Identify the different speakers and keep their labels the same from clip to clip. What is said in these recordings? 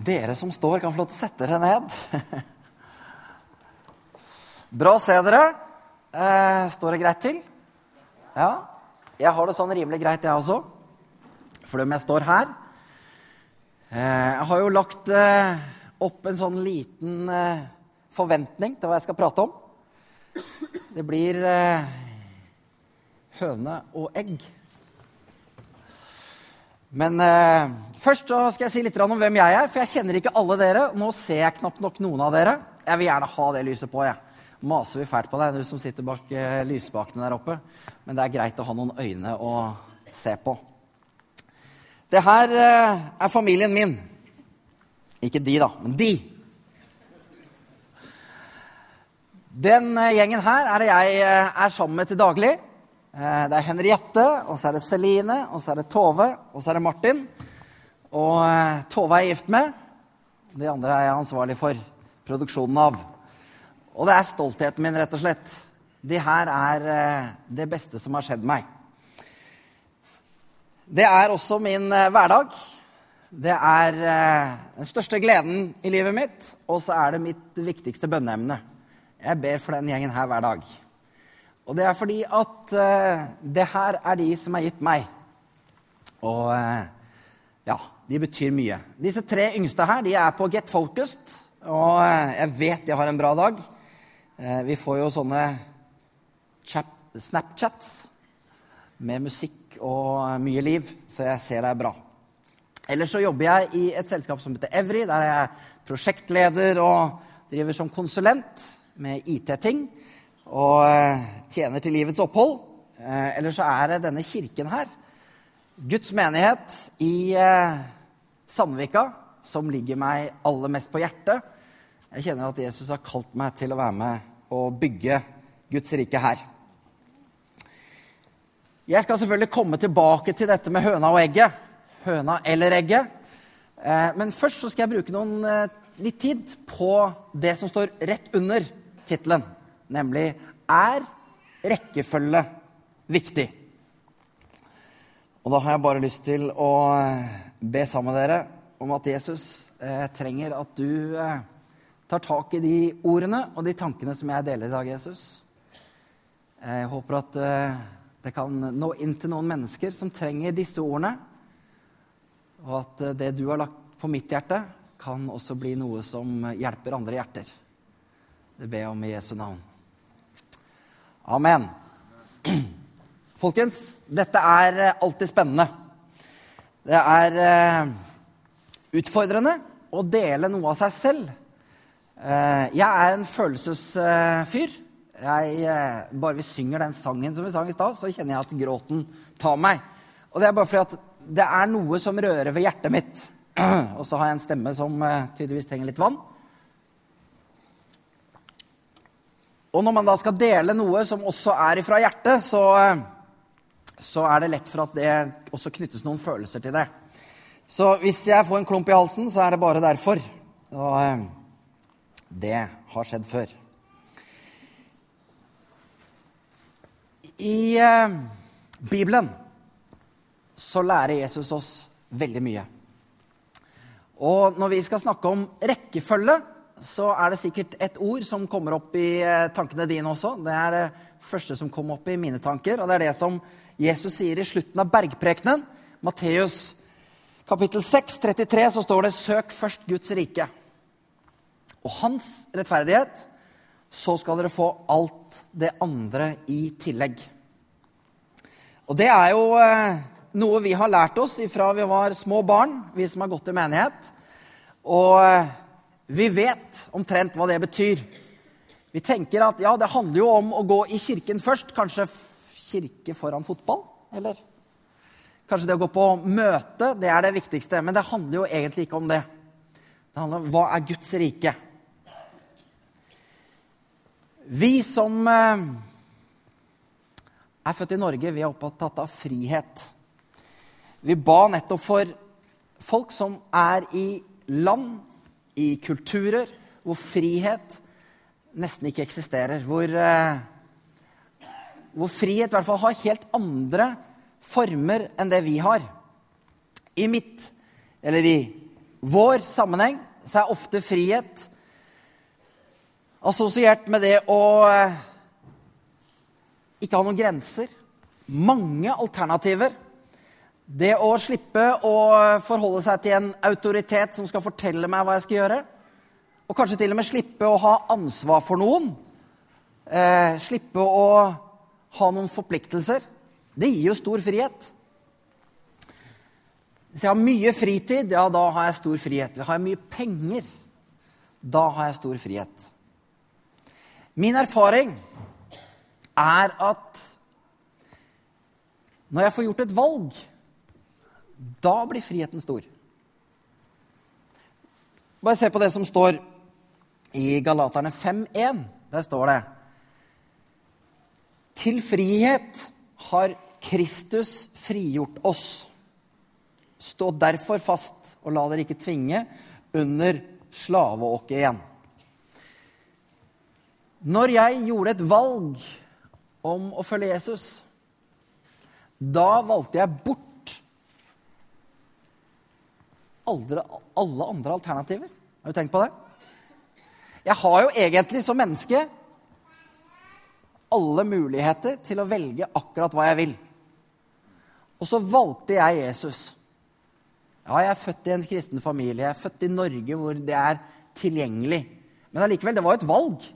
Speaker 1: Dere som står, kan få lov til å sette dere ned. Bra å se dere. Eh, står det greit til? Ja. Jeg har det sånn rimelig greit, jeg også. For om jeg står her eh, Jeg har jo lagt eh, opp en sånn liten forventning til hva jeg skal prate om. Det blir høne og egg. Men eh, først skal jeg si litt om hvem jeg er, for jeg kjenner ikke alle dere. Nå ser jeg knapt nok noen av dere. Jeg vil gjerne ha det lyset på. jeg. Maser vi fælt på deg, du som sitter bak eh, lysspakene der oppe. Men det er greit å ha noen øyne å se på. Det her eh, er familien min. Ikke de, da, men de. Den eh, gjengen her er det jeg eh, er sammen med til daglig. Eh, det er Henriette, og så er det Celine, og så er det Tove, og så er det Martin. Og eh, Tove er gift med. De andre er jeg ansvarlig for produksjonen av. Og det er stoltheten min, rett og slett. De her er eh, det beste som har skjedd meg. Det er også min hverdag. Det er den største gleden i livet mitt, og så er det mitt viktigste bønneemne. Jeg ber for den gjengen her hver dag. Og det er fordi at uh, det her er de som er gitt meg. Og uh, ja, de betyr mye. Disse tre yngste her de er på Get Focused, og uh, jeg vet de har en bra dag. vi får jo sånne Snapchats med musikk og mye liv, så jeg ser det er bra. Ellers så jobber jeg i et selskap som heter Evry, der er jeg er prosjektleder og driver som konsulent med IT-ting og eh, tjener til livets opphold. Eh, eller så er det denne kirken her, Guds menighet i eh, Sandvika, som ligger meg aller mest på hjertet. Jeg kjenner at Jesus har kalt meg til å være med og bygge Guds rike her. Jeg skal selvfølgelig komme tilbake til dette med høna og egget. Høna eller egget. Men først så skal jeg bruke noen, litt tid på det som står rett under tittelen nemlig er rekkefølge viktig? Og da har jeg bare lyst til å eh, be sammen med dere om at Jesus eh, trenger at du eh, tar tak i de ordene og de tankene som jeg deler i dag, Jesus. Jeg håper at eh, det kan nå inn til noen mennesker som trenger disse ordene. Og at eh, det du har lagt på mitt hjerte, kan også bli noe som hjelper andre hjerter. Det ber jeg om i Jesu navn. Amen. Folkens, dette er eh, alltid spennende. Det er eh, utfordrende å dele noe av seg selv. Eh, jeg er en følelsesfyr. Jeg, bare vi synger den sangen som vi sang i stad, så kjenner jeg at gråten tar meg. Og det er bare fordi at det er noe som rører ved hjertet mitt. Og så har jeg en stemme som tydeligvis trenger litt vann. Og når man da skal dele noe som også er ifra hjertet, så, eh, så er det lett for at det også knyttes noen følelser til det. Så hvis jeg får en klump i halsen, så er det bare derfor. Og eh, det har skjedd før. I eh, Bibelen så lærer Jesus oss veldig mye. Og når vi skal snakke om rekkefølge, så er det sikkert et ord som kommer opp i eh, tankene dine også. Det er det første som kom opp i mine tanker, og det er det som Jesus sier i slutten av bergprekenen. Matteus kapittel 6, 33, så står det 'Søk først Guds rike' og hans rettferdighet, så skal dere få alt det andre i tillegg. Og det er jo eh, noe vi har lært oss ifra vi var små barn, vi som har gått i menighet. Og eh, vi vet omtrent hva det betyr. Vi tenker at ja, det handler jo om å gå i kirken først. Kanskje kirke foran fotball? Eller kanskje det å gå på møte, det er det viktigste. Men det handler jo egentlig ikke om det. Det handler om hva er Guds rike? Vi som eh, er født i Norge, vi er opptatt av frihet. Vi ba nettopp for folk som er i land i kulturer hvor frihet nesten ikke eksisterer. Hvor, eh, hvor frihet i hvert fall har helt andre former enn det vi har. I mitt, eller i vår sammenheng så er ofte frihet assosiert med det å eh, ikke ha noen grenser. Mange alternativer. Det å slippe å forholde seg til en autoritet som skal fortelle meg hva jeg skal gjøre. Og kanskje til og med slippe å ha ansvar for noen. Eh, slippe å ha noen forpliktelser. Det gir jo stor frihet. Hvis jeg har mye fritid, ja, da har jeg stor frihet. Har jeg mye penger, da har jeg stor frihet. Min erfaring er at når jeg får gjort et valg, da blir friheten stor. Bare se på det som står i Galaterne 5.1. Der står det Til frihet har Kristus frigjort oss. Stå derfor fast, og la dere ikke tvinge under slaveåket igjen. Når jeg gjorde et valg om å følge Jesus, da valgte jeg bort alle, alle andre alternativer. Har du tenkt på det? Jeg har jo egentlig som menneske alle muligheter til å velge akkurat hva jeg vil. Og så valgte jeg Jesus. Ja, jeg er født i en kristen familie. Jeg er født i Norge hvor det er tilgjengelig. Men allikevel, det var jo et valg.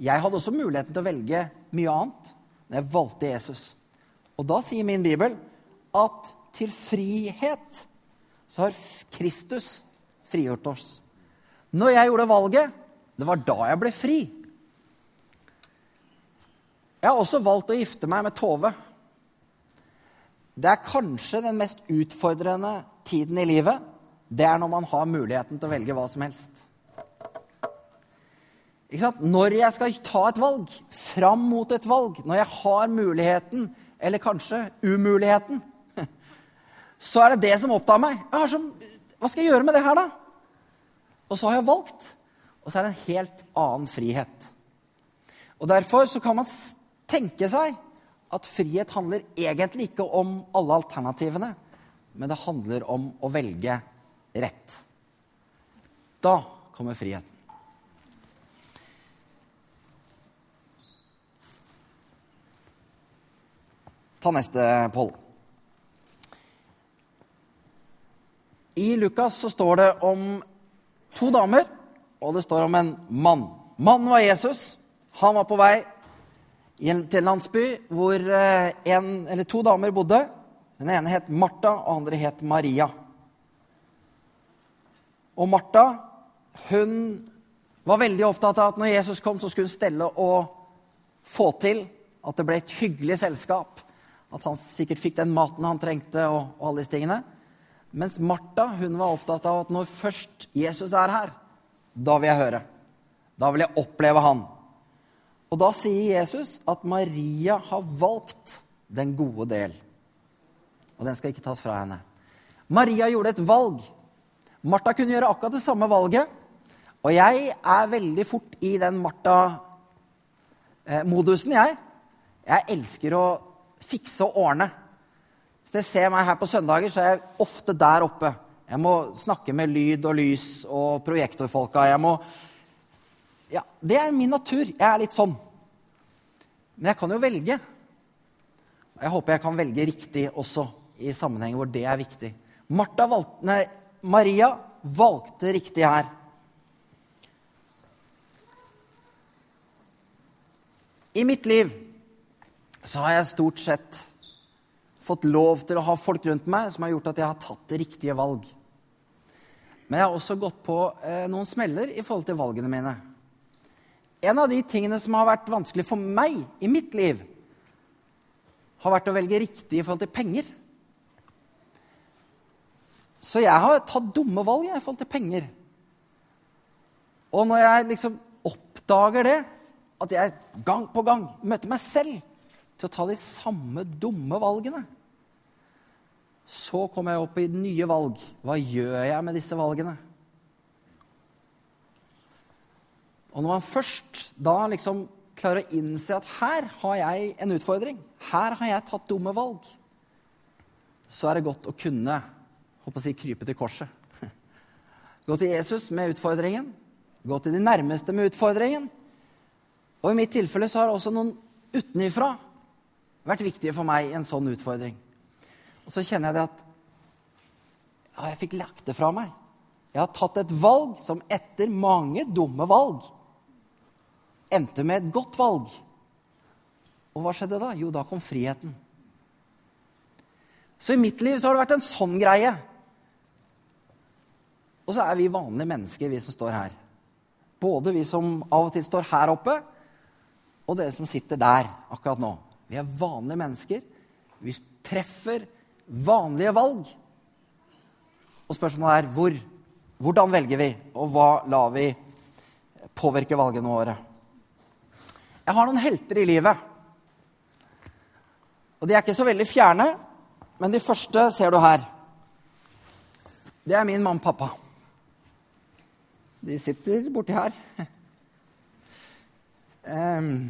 Speaker 1: Jeg hadde også muligheten til å velge mye annet. Men jeg valgte Jesus. Og da sier min bibel at til frihet så har Kristus frigjort oss. Når jeg gjorde valget, det var da jeg ble fri. Jeg har også valgt å gifte meg med Tove. Det er kanskje den mest utfordrende tiden i livet. Det er når man har muligheten til å velge hva som helst. Når jeg skal ta et valg, fram mot et valg, når jeg har muligheten, eller kanskje umuligheten, så er det det som opptar meg. Så, hva skal jeg gjøre med det her, da? Og så har jeg valgt. Og så er det en helt annen frihet. Og Derfor så kan man tenke seg at frihet handler egentlig ikke om alle alternativene, men det handler om å velge rett. Da kommer friheten. Ta neste, Pål. I Lukas så står det om to damer, og det står om en mann. Mannen var Jesus. Han var på vei til en landsby hvor eh, en, eller to damer bodde. Den ene het Martha, og den andre het Maria. Og Martha hun var veldig opptatt av at når Jesus kom, så skulle hun stelle og få til at det ble et hyggelig selskap. At han sikkert fikk den maten han trengte, og, og alle disse tingene. Mens Martha hun var opptatt av at når først Jesus er her, da vil jeg høre. Da vil jeg oppleve han. Og da sier Jesus at Maria har valgt den gode del. Og den skal ikke tas fra henne. Maria gjorde et valg. Martha kunne gjøre akkurat det samme valget. Og jeg er veldig fort i den Martha-modusen, jeg. Jeg elsker å fikse og ordne. Hvis dere ser meg her på søndager, så er jeg ofte der oppe. Jeg må snakke med lyd og lys og projektorfolka. Jeg må ja, Det er min natur. Jeg er litt sånn. Men jeg kan jo velge. Jeg håper jeg kan velge riktig også i sammenhenger hvor det er viktig. Valgte, nei, Maria valgte riktig her. I mitt liv så har jeg stort sett fått lov til å ha folk rundt meg som har gjort at jeg har tatt det riktige valg. Men jeg har også gått på eh, noen smeller i forhold til valgene mine. En av de tingene som har vært vanskelig for meg i mitt liv, har vært å velge riktig i forhold til penger. Så jeg har tatt dumme valg i forhold til penger. Og når jeg liksom oppdager det, at jeg gang på gang møter meg selv til å ta de samme dumme valgene, så kommer jeg opp i nye valg. Hva gjør jeg med disse valgene? Og når man først da liksom klarer å innse at her har jeg en utfordring, her har jeg tatt dumme valg, så er det godt å kunne håper å si, krype til korset. Gå til Jesus med utfordringen. Gå til de nærmeste med utfordringen. Og i mitt tilfelle så har også noen utenifra vært viktige for meg i en sånn utfordring. Og så kjenner jeg det at ja, jeg fikk lagt det fra meg. Jeg har tatt et valg som etter mange dumme valg endte med et godt valg. Og hva skjedde da? Jo, da kom friheten. Så i mitt liv så har det vært en sånn greie. Og så er vi vanlige mennesker, vi som står her. Både vi som av og til står her oppe, og dere som sitter der akkurat nå. Vi er vanlige mennesker. Vi treffer vanlige valg. Og spørsmålet er hvor. Hvordan velger vi, og hva lar vi påvirke valgene våre? Jeg har noen helter i livet. Og de er ikke så veldig fjerne, men de første ser du her. Det er min mamma og pappa. De sitter borti her. Um,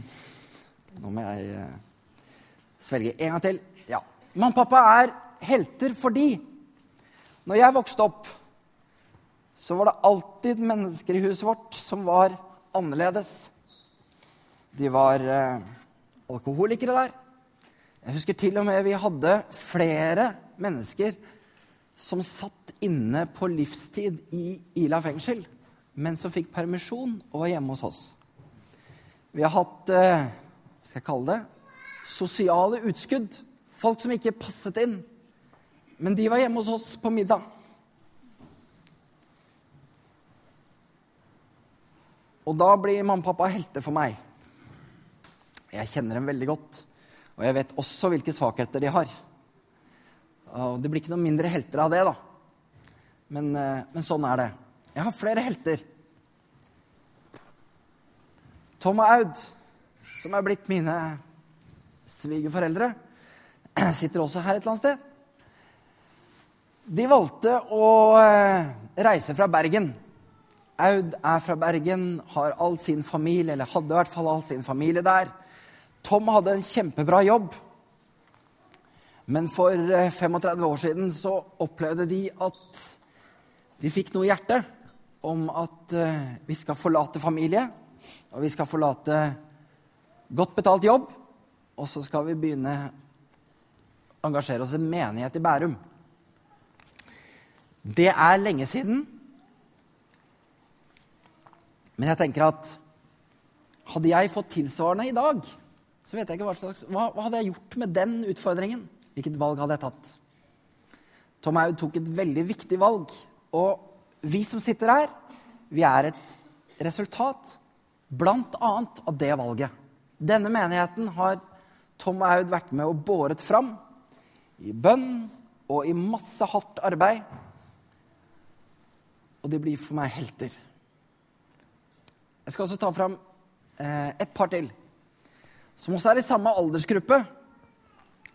Speaker 1: nå må jeg uh, svelge en gang til. Ja. Mamma og pappa er helter fordi når jeg vokste opp, så var det alltid mennesker i huset vårt som var annerledes. De var eh, alkoholikere der. Jeg husker til og med vi hadde flere mennesker som satt inne på livstid i Ila fengsel men som fikk permisjon og var hjemme hos oss. Vi har hatt eh, skal jeg kalle det, sosiale utskudd. Folk som ikke passet inn. Men de var hjemme hos oss på middag. Og da blir mamma og pappa helter for meg. Jeg kjenner dem veldig godt. Og jeg vet også hvilke svakheter de har. Og det blir ikke noe mindre helter av det, da. Men, eh, men sånn er det. Jeg har flere helter. Tom og Aud, som er blitt mine svigerforeldre, sitter også her et eller annet sted. De valgte å eh, reise fra Bergen. Aud er fra Bergen, har all sin familie, eller hadde i hvert fall all sin familie der. Tom hadde en kjempebra jobb. Men for 35 eh, år siden så opplevde de at de fikk noe i hjertet om at eh, vi skal forlate familie, og vi skal forlate godt betalt jobb, og så skal vi begynne å engasjere oss i menighet i Bærum. Det er lenge siden. Men jeg tenker at hadde jeg fått tilsvarende i dag, så vet jeg ikke hva slags Hva, hva hadde jeg gjort med den utfordringen? Hvilket valg hadde jeg tatt? Tom Haug tok et veldig viktig valg. Og vi som sitter her, vi er et resultat blant annet av det valget. Denne menigheten har Tom og Aud vært med og båret fram i bønn og i masse hardt arbeid. Og de blir for meg helter. Jeg skal også ta fram eh, et par til, som også er i samme aldersgruppe.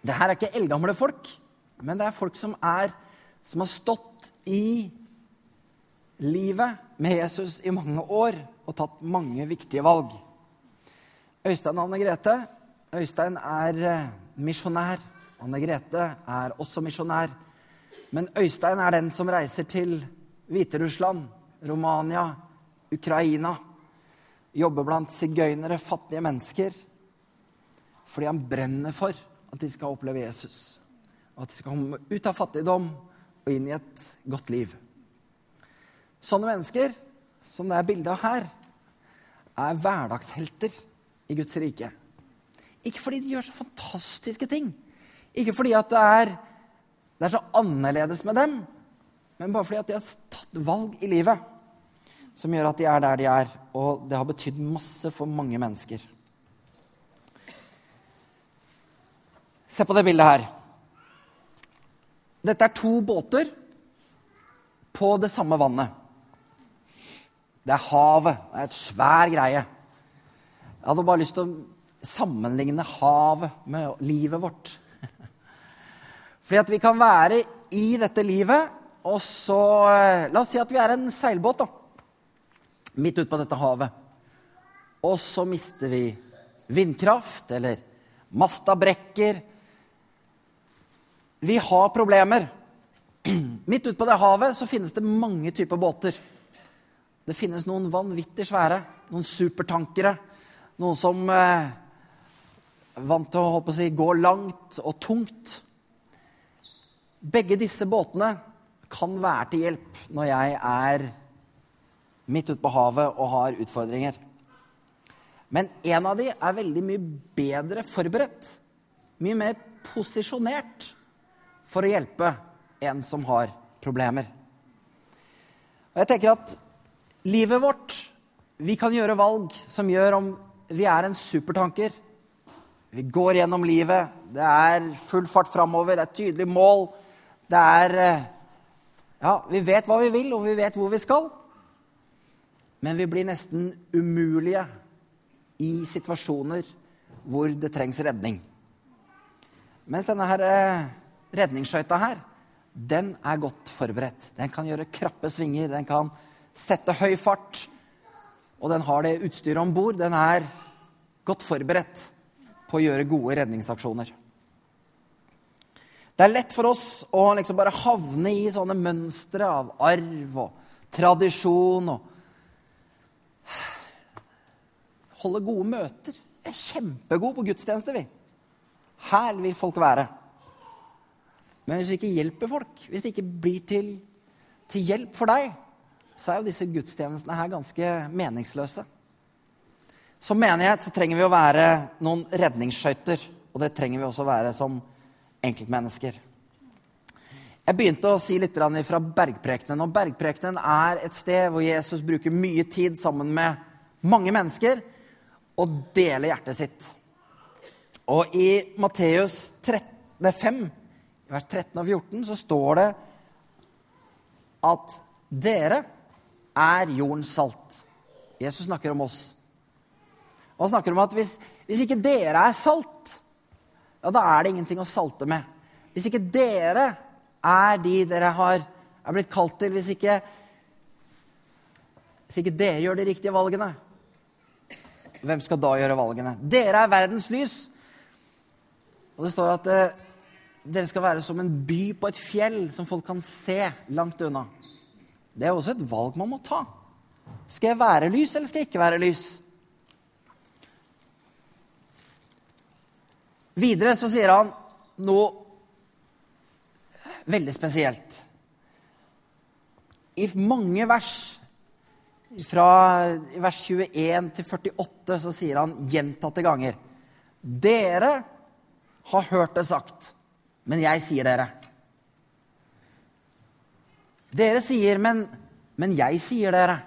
Speaker 1: Det her er ikke eldgamle folk, men det er folk som, er, som har stått i livet med Jesus i mange år og tatt mange viktige valg. Øystein og Anne Grete. Øystein er eh, misjonær. Anne Grete er også misjonær. Men Øystein er den som reiser til Hviterussland, Romania, Ukraina. Jobber blant sigøynere, fattige mennesker. Fordi han brenner for at de skal oppleve Jesus. Og at de skal komme ut av fattigdom og inn i et godt liv. Sånne mennesker som det er bilde av her, er hverdagshelter i Guds rike. Ikke fordi de gjør så fantastiske ting, ikke fordi at det er, det er så annerledes med dem, men bare fordi at de har tatt valg i livet som gjør at de er der de er. Og det har betydd masse for mange mennesker. Se på det bildet her. Dette er to båter på det samme vannet. Det er havet. Det er et svær greie. Jeg hadde bare lyst til å sammenligne havet med livet vårt. Fordi at vi kan være i dette livet, og så eh, La oss si at vi er en seilbåt da, midt ute på dette havet. Og så mister vi vindkraft, eller masta brekker. Vi har problemer. Midt ute på det havet så finnes det mange typer båter. Det finnes noen vanvittig svære, noen supertankere. Noen som eh, vant til å, holdt på å si, gå langt og tungt. Begge disse båtene kan være til hjelp når jeg er midt ute på havet og har utfordringer. Men en av de er veldig mye bedre forberedt. Mye mer posisjonert for å hjelpe en som har problemer. Og jeg tenker at livet vårt Vi kan gjøre valg som gjør om vi er en supertanker. Vi går gjennom livet. Det er full fart framover. Det er et tydelig mål. Det er eh, Ja, vi vet hva vi vil, og vi vet hvor vi skal. Men vi blir nesten umulige i situasjoner hvor det trengs redning. Mens denne eh, redningsskøyta her, den er godt forberedt. Den kan gjøre krappe svinger, den kan sette høy fart. Og den har det utstyret om bord. Den er godt forberedt på å gjøre gode redningsaksjoner. Det er lett for oss å liksom bare havne i sånne mønstre av arv og tradisjon og Holde gode møter. Vi er kjempegod på gudstjenester, vi. Her vil folk være. Men hvis vi ikke hjelper folk, hvis det ikke blir til, til hjelp for deg, så er jo disse gudstjenestene her ganske meningsløse. Som menighet så trenger vi å være noen redningsskøyter. Og det trenger vi også å være som enkeltmennesker. Jeg begynte å si litt fra Bergprekenen. Og Bergprekenen er et sted hvor Jesus bruker mye tid sammen med mange mennesker og deler hjertet sitt. Og i Matteus 5, vers 13 og 14, så står det at dere er jordens salt. Jesus snakker om oss. Og han snakker om at hvis, hvis ikke dere er salt, ja, da er det ingenting å salte med. Hvis ikke dere er de dere har, er blitt kalt til, hvis ikke, hvis ikke dere gjør de riktige valgene, hvem skal da gjøre valgene? Dere er verdens lys. Og det står at eh, dere skal være som en by på et fjell som folk kan se langt unna. Det er også et valg man må ta. Skal jeg være lys, eller skal jeg ikke være lys? Videre så sier han noe veldig spesielt. I mange vers, fra vers 21 til 48, så sier han gjentatte ganger Dere har hørt det sagt, men jeg sier dere. Dere sier, men, men jeg sier dere.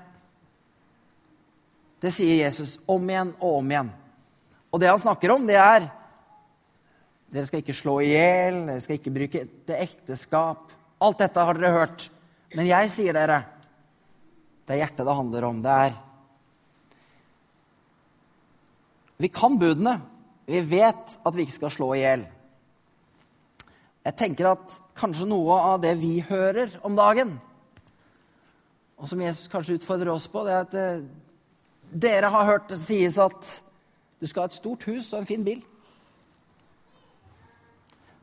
Speaker 1: Det sier Jesus om igjen og om igjen. Og det han snakker om, det er dere skal ikke slå i hjel, dere skal ikke bruke det ekteskap. Alt dette har dere hørt. Men jeg sier dere det er hjertet det handler om. Det er Vi kan budene. Vi vet at vi ikke skal slå i hjel. Jeg tenker at kanskje noe av det vi hører om dagen, og som Jesus kanskje utfordrer oss på, det er at eh, dere har hørt det sies at du skal ha et stort hus og en fin bil.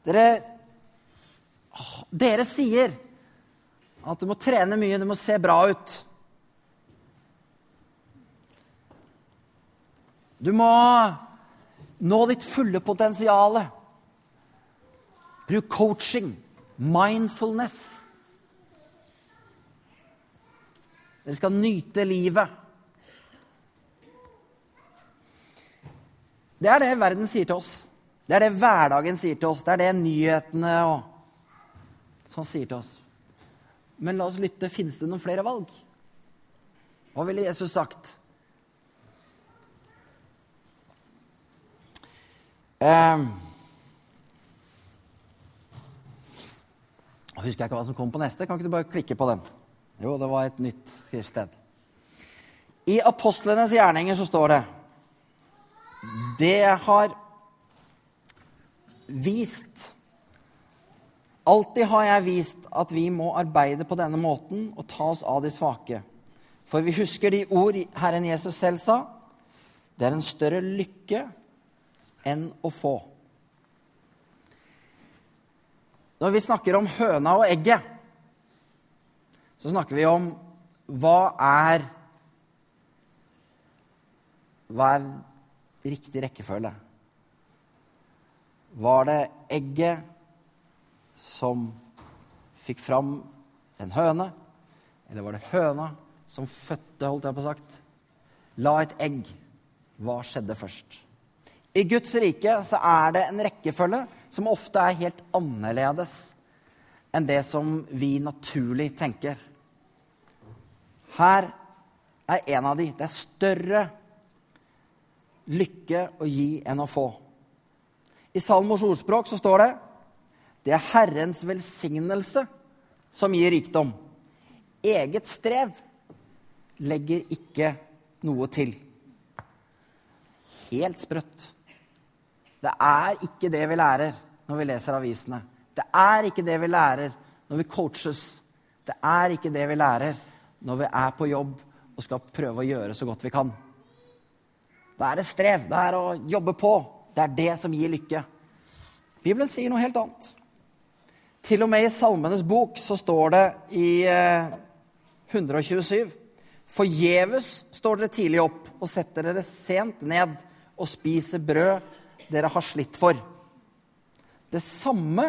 Speaker 1: Dere, dere sier at du må trene mye, du må se bra ut. Du må nå ditt fulle potensial. Bruk coaching, mindfulness. Dere skal nyte livet. Det er det verden sier til oss. Det er det hverdagen sier til oss. Det er det nyhetene og sånn sier til oss. Men la oss lytte. Finnes det noen flere valg? Hva ville Jesus sagt? Eh, husker jeg ikke hva som kom på neste. Kan ikke du bare klikke på den? Jo, det var et nytt skriftsted. I apostlenes gjerninger så står det Det har vist Alltid har jeg vist at vi må arbeide på denne måten og ta oss av de svake. For vi husker de ord Herren Jesus selv sa. Det er en større lykke enn å få. Når vi snakker om høna og egget, så snakker vi om hva er hva er riktig rekkefølge? Var det egget som fikk fram en høne? Eller var det høna som fødte, holdt jeg på sagt? La et egg. Hva skjedde først? I Guds rike så er det en rekkefølge som ofte er helt annerledes enn det som vi naturlig tenker. Her er en av de. Det er større lykke å gi enn å få. I Salmos ordspråk så står det det er Herrens velsignelse som gir rikdom. Eget strev legger ikke noe til. Helt sprøtt. Det er ikke det vi lærer når vi leser avisene. Det er ikke det vi lærer når vi coaches. Det er ikke det vi lærer når vi er på jobb og skal prøve å gjøre så godt vi kan. Da er det strev. Det er å jobbe på. Det er det som gir lykke. Bibelen sier noe helt annet. Til og med i Salmenes bok så står det i 127 eh, Forgjeves står dere tidlig opp og setter dere sent ned og spiser brød dere har slitt for. Det samme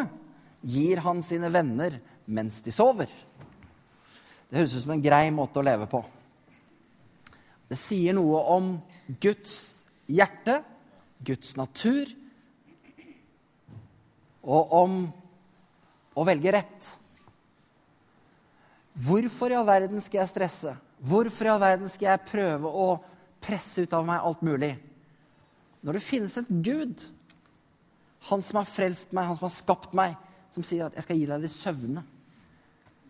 Speaker 1: gir han sine venner mens de sover. Det høres ut som en grei måte å leve på. Det sier noe om Guds hjerte, Guds natur, og om å velge rett. Hvorfor i all verden skal jeg stresse? Hvorfor i all verden skal jeg prøve å presse ut av meg alt mulig? Når det finnes en Gud, han som har frelst meg, han som har skapt meg, som sier at 'jeg skal gi deg de søvne'.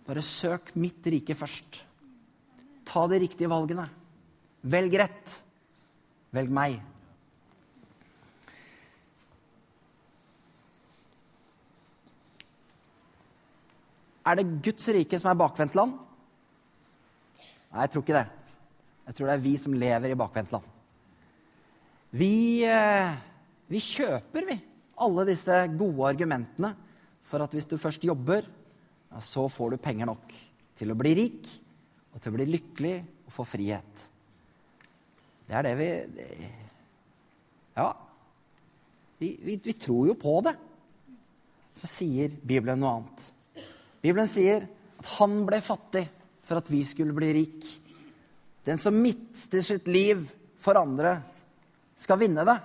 Speaker 1: Bare søk mitt rike først. Ta de riktige valgene. Velg rett. Velg meg. Er det Guds rike som er bakvendtland? Nei, jeg tror ikke det. Jeg tror det er vi som lever i bakvendtland. Vi, eh, vi kjøper, vi, alle disse gode argumentene for at hvis du først jobber, så får du penger nok til å bli rik og til å bli lykkelig og få frihet. Det er det vi Ja. Vi, vi, vi tror jo på det. Så sier Bibelen noe annet. Bibelen sier at han ble fattig for at vi skulle bli rik. Den som mister sitt liv for andre, skal vinne det.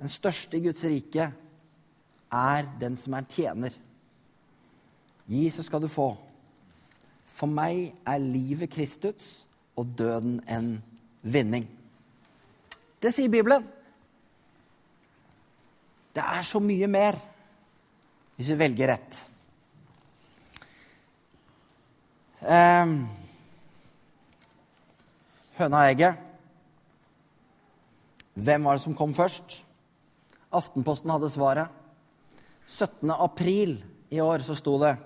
Speaker 1: Den største i Guds rike er den som er tjener. Gi, så skal du få. For meg er livet Kristus og døden en vinning. Det sier Bibelen. Det er så mye mer hvis vi velger rett. Eh, høna og egget. Hvem var det som kom først? Aftenposten hadde svaret. 17. april i år så sto det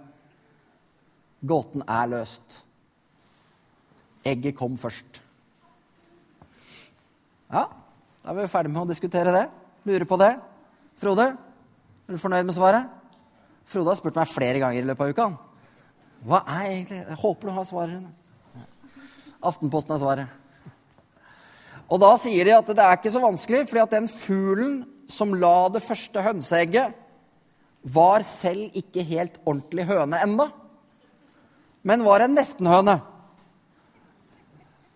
Speaker 1: 'Gåten er løst'. Egget kom først. Ja, da er vi ferdig med å diskutere det. Lurer på det. Frode, er du fornøyd med svaret? Frode har spurt meg flere ganger i løpet av uka. Hva er egentlig Jeg håper du har svaret. Aftenposten har svaret. Og da sier de at det er ikke så vanskelig, fordi at den fuglen som la det første hønseegget, var selv ikke helt ordentlig høne ennå, men var en nestenhøne.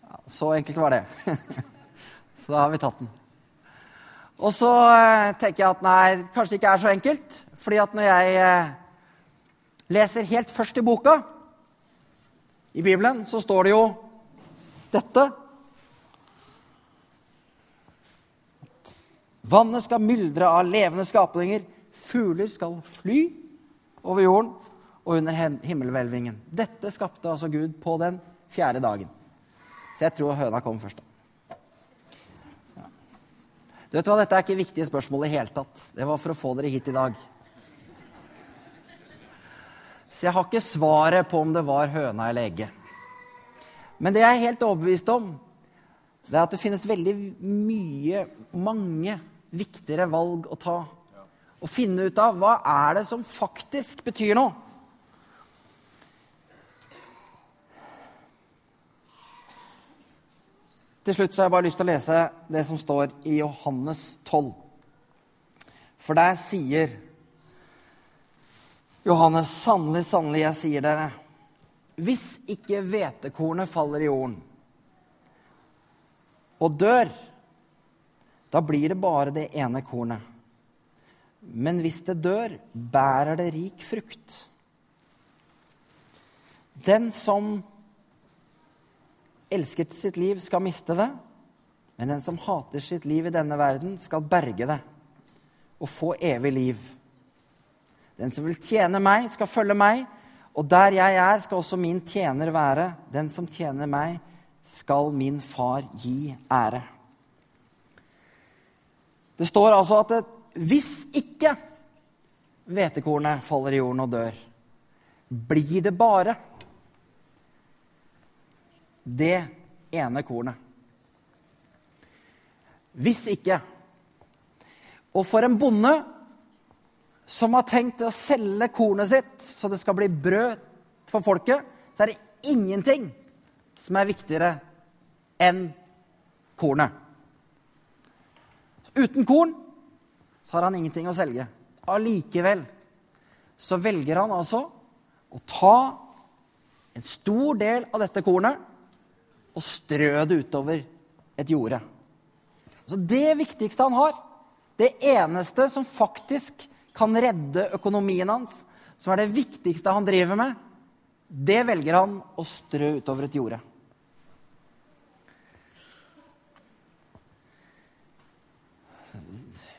Speaker 1: Ja, så enkelt var det. så da har vi tatt den. Og så eh, tenker jeg at nei, kanskje det ikke er så enkelt. Fordi at når jeg eh, leser helt først i boka, i Bibelen, så står det jo dette Vannet skal myldre av levende skapninger. Fugler skal fly over jorden og under himmelhvelvingen. Dette skapte altså Gud på den fjerde dagen. Så jeg tror høna kom først. Ja. Du vet hva, Dette er ikke viktige spørsmål i hele tatt. Det var for å få dere hit i dag. Så jeg har ikke svaret på om det var høna eller egget. Men det jeg er helt overbevist om, det er at det finnes veldig mye, mange viktigere valg å ta. Å finne ut av hva er det som faktisk betyr noe. Til slutt så har jeg bare lyst til å lese det som står i Johannes 12. For der sier Johannes, sannelig, sannelig, jeg sier dere, hvis ikke hvetekornet faller i jorden og dør, da blir det bare det ene kornet. Men hvis det dør, bærer det rik frukt. Den som elsker sitt liv, skal miste det. Men den som hater sitt liv i denne verden, skal berge det og få evig liv. Den som vil tjene meg, skal følge meg, og der jeg er, skal også min tjener være. Den som tjener meg, skal min far gi ære. Det står altså at hvis ikke hvetekornet faller i jorden og dør, blir det bare det ene kornet. Hvis ikke Og for en bonde som har tenkt å selge kornet sitt så det skal bli brød for folket, så er det ingenting som er viktigere enn kornet. Uten korn så har han ingenting å selge. Allikevel så velger han altså å ta en stor del av dette kornet og strø det utover et jorde. Så det viktigste han har, det eneste som faktisk kan redde økonomien hans, som er det viktigste han driver med, det velger han å strø utover et jorde.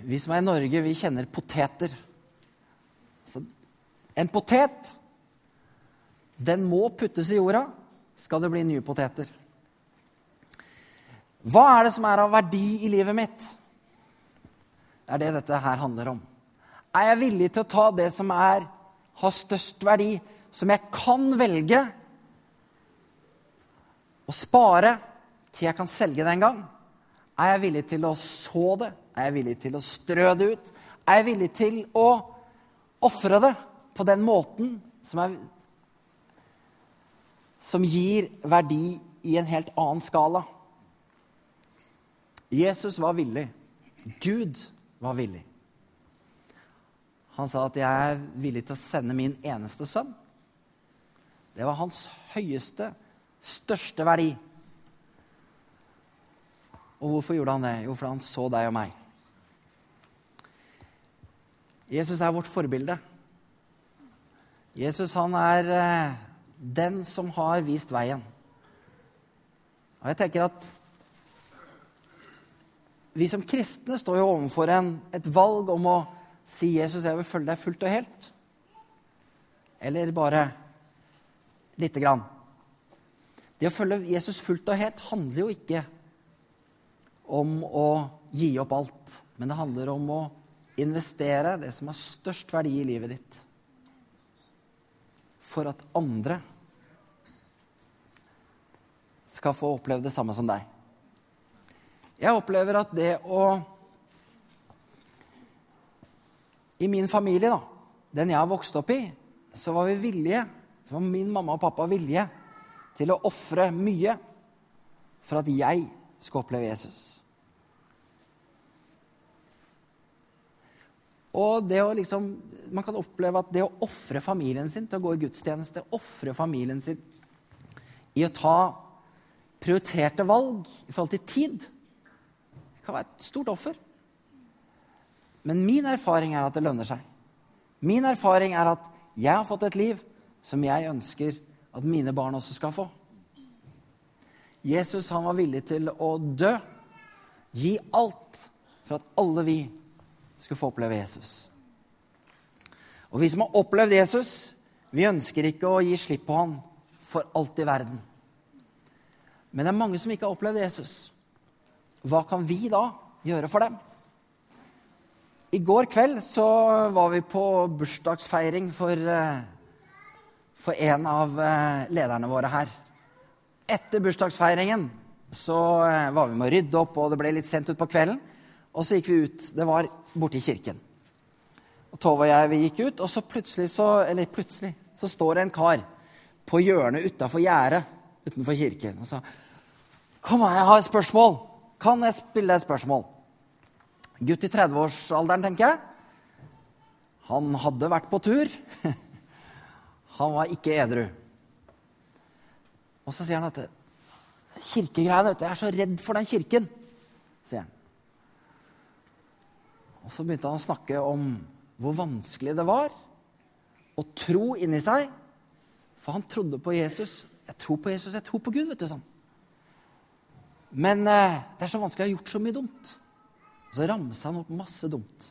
Speaker 1: Vi som er i Norge, vi kjenner poteter. Så en potet, den må puttes i jorda skal det bli nye poteter. Hva er det som er av verdi i livet mitt? Det er det dette her handler om. Er jeg villig til å ta det som er, har størst verdi, som jeg kan velge å spare til jeg kan selge det en gang? Er jeg villig til å så det? Er jeg villig til å strø det ut? Er jeg villig til å ofre det på den måten som, er, som gir verdi i en helt annen skala? Jesus var villig. Gud var villig. Han sa at 'jeg er villig til å sende min eneste sønn'. Det var hans høyeste, største verdi. Og hvorfor gjorde han det? Jo, fordi han så deg og meg. Jesus er vårt forbilde. Jesus han er eh, den som har vist veien. Og jeg tenker at vi som kristne står jo overfor en, et valg om å si 'Jesus, jeg vil følge deg fullt og helt'. Eller bare lite grann. Det å følge Jesus fullt og helt handler jo ikke om å gi opp alt, men det handler om å investere det som har størst verdi i livet ditt, for at andre skal få oppleve det samme som deg. Jeg opplever at det å I min familie, da, den jeg har vokst opp i, så var vi villige, så var min mamma og pappa villige til å ofre mye for at jeg skulle oppleve Jesus. Og det å liksom, Man kan oppleve at det å ofre familien sin til å gå i gudstjeneste, ofre familien sin i å ta prioriterte valg i forhold til tid det kan være et stort offer. Men min erfaring er at det lønner seg. Min erfaring er at jeg har fått et liv som jeg ønsker at mine barn også skal få. Jesus han var villig til å dø, gi alt for at alle vi skulle få oppleve Jesus. Og vi som har opplevd Jesus, vi ønsker ikke å gi slipp på han for alt i verden. Men det er mange som ikke har opplevd Jesus. Hva kan vi da gjøre for dem? I går kveld så var vi på bursdagsfeiring for, eh, for en av eh, lederne våre her. Etter bursdagsfeiringen så eh, var vi med å rydde opp, og det ble litt sent utpå kvelden. Og så gikk vi ut. Det var borte i kirken. Og Tove og jeg vi gikk ut, og så plutselig så, eller plutselig, så står det en kar på hjørnet utafor gjerdet utenfor kirken og sa Kom, her, jeg har et spørsmål. Kan jeg spille deg et spørsmål? Gutt i 30-årsalderen, tenker jeg. Han hadde vært på tur. Han var ikke edru. Og så sier han at kirkegreiene vet du, Jeg er så redd for den kirken, sier han. Og så begynte han å snakke om hvor vanskelig det var å tro inni seg. For han trodde på Jesus. Jeg tror på Jesus, jeg tror på Gud, vet du. sånn. Men eh, det er så vanskelig. Jeg har gjort så mye dumt. Og så ramsa han opp masse dumt.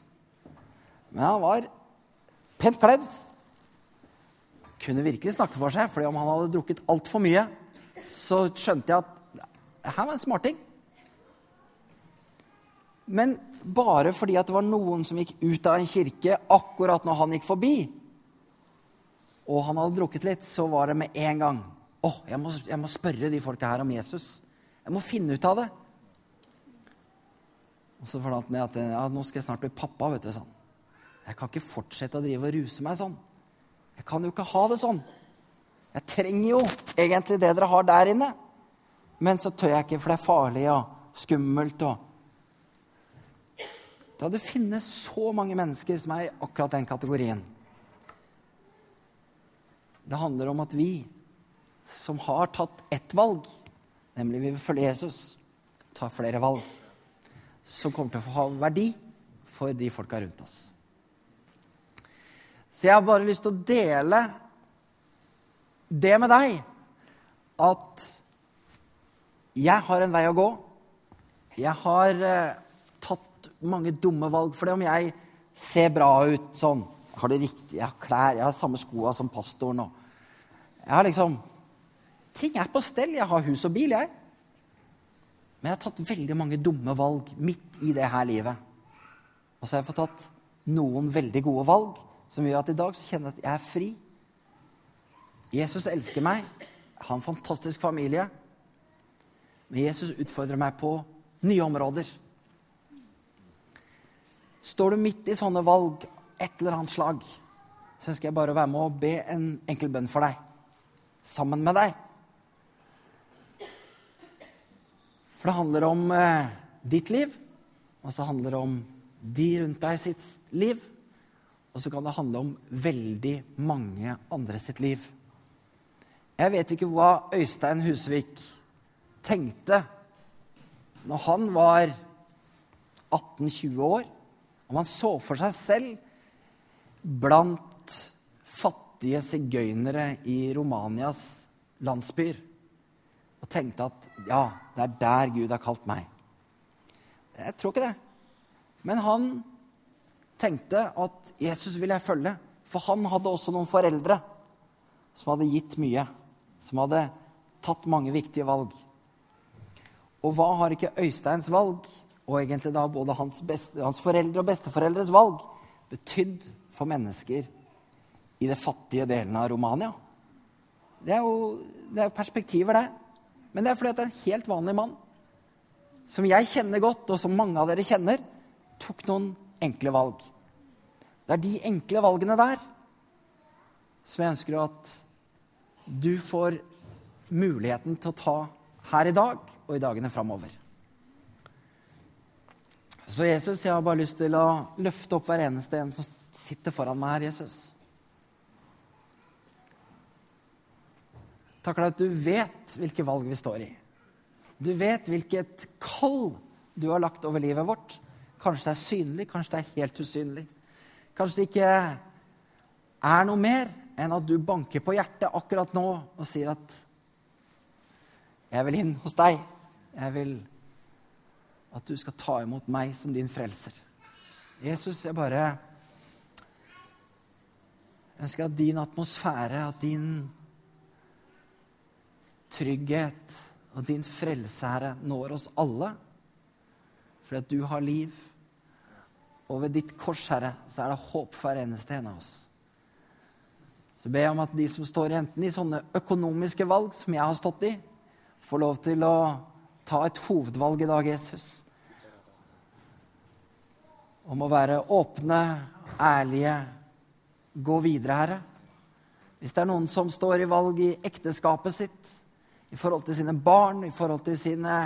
Speaker 1: Men han var pent kledd. Kunne virkelig snakke for seg, fordi om han hadde drukket altfor mye, så skjønte jeg at her var en smarting. Men bare fordi at det var noen som gikk ut av en kirke akkurat når han gikk forbi, og han hadde drukket litt, så var det med en gang Å, oh, jeg, jeg, må spørre de folka her om Jesus. Jeg må finne ut av det. Og så fortalte han at ja, nå skal jeg snart bli pappa. vet du, sånn. Jeg kan ikke fortsette å drive og ruse meg sånn. Jeg kan jo ikke ha det sånn. Jeg trenger jo egentlig det dere har der inne. Men så tør jeg ikke, for det er farlig og skummelt. og... Da det finnes så mange mennesker som er i akkurat den kategorien. Det handler om at vi som har tatt ett valg, nemlig vi vil følge Jesus, tar flere valg, som kommer til å ha verdi for de folka rundt oss. Så jeg har bare lyst til å dele det med deg at jeg har en vei å gå. Jeg har eh, tatt mange dumme valg. For det om jeg ser bra ut sånn, har det riktig, jeg har klær, jeg har samme skoa som pastoren og Jeg har liksom Ting er på stell. Jeg har hus og bil, jeg. Men jeg har tatt veldig mange dumme valg midt i det her livet. Og så har jeg fått tatt noen veldig gode valg som gjør at i dag så kjenner jeg at jeg er fri. Jesus elsker meg. Jeg har en fantastisk familie. Men Jesus utfordrer meg på nye områder. Står du midt i sånne valg, et eller annet slag, så ønsker jeg bare å være med og be en enkel bønn for deg. Sammen med deg. For det handler om eh, ditt liv, og så handler det om de rundt deg sitt liv. Og så kan det handle om veldig mange andre sitt liv. Jeg vet ikke hva Øystein Husvik tenkte når han var 18-20 år. Om han så for seg selv blant fattige sigøynere i Romanias landsbyer tenkte at ja, det er der Gud har kalt meg. Jeg tror ikke det. Men han tenkte at Jesus vil jeg følge. For han hadde også noen foreldre som hadde gitt mye. Som hadde tatt mange viktige valg. Og hva har ikke Øysteins valg, og egentlig da både hans, best, hans foreldre og besteforeldres valg, betydd for mennesker i det fattige delen av Romania? Det er jo, det er perspektiver, det. Men det er fordi at en helt vanlig mann, som jeg kjenner godt, og som mange av dere kjenner, tok noen enkle valg. Det er de enkle valgene der som jeg ønsker at du får muligheten til å ta her i dag og i dagene framover. Så Jesus, jeg har bare lyst til å løfte opp hver eneste en som sitter foran meg her, Jesus. Takker deg at du vet hvilke valg vi står i. Du vet hvilket kall du har lagt over livet vårt. Kanskje det er synlig, kanskje det er helt usynlig. Kanskje det ikke er noe mer enn at du banker på hjertet akkurat nå og sier at 'Jeg vil inn hos deg. Jeg vil at du skal ta imot meg som din frelser'. Jesus, jeg bare ønsker at din atmosfære, at din trygghet og din frelse, Herre, når oss alle. Fordi at du har liv. Og ved ditt kors, Herre, så er det håp for hver eneste en av oss. Så ber jeg om at de som står enten i sånne økonomiske valg som jeg har stått i, får lov til å ta et hovedvalg i dag, Jesus. Om å være åpne, ærlige, gå videre, Herre. Hvis det er noen som står i valg i ekteskapet sitt, i forhold til sine barn, i forhold til sine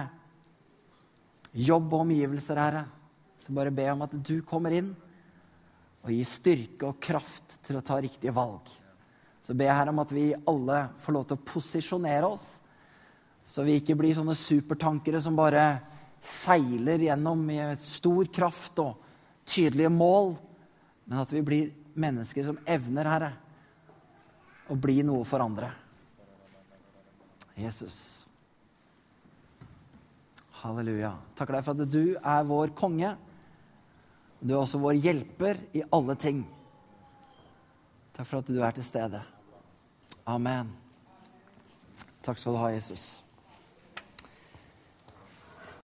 Speaker 1: jobb og omgivelser, Herre. Så bare be om at du kommer inn og gir styrke og kraft til å ta riktige valg. Så be Herre her om at vi alle får lov til å posisjonere oss, så vi ikke blir sånne supertankere som bare seiler gjennom i stor kraft og tydelige mål, men at vi blir mennesker som evner, Herre, å bli noe for andre. Jesus. Halleluja. Takker deg for at du er vår konge. Du er også vår hjelper i alle ting. Takk for at du er til stede. Amen. Takk skal du ha, Jesus.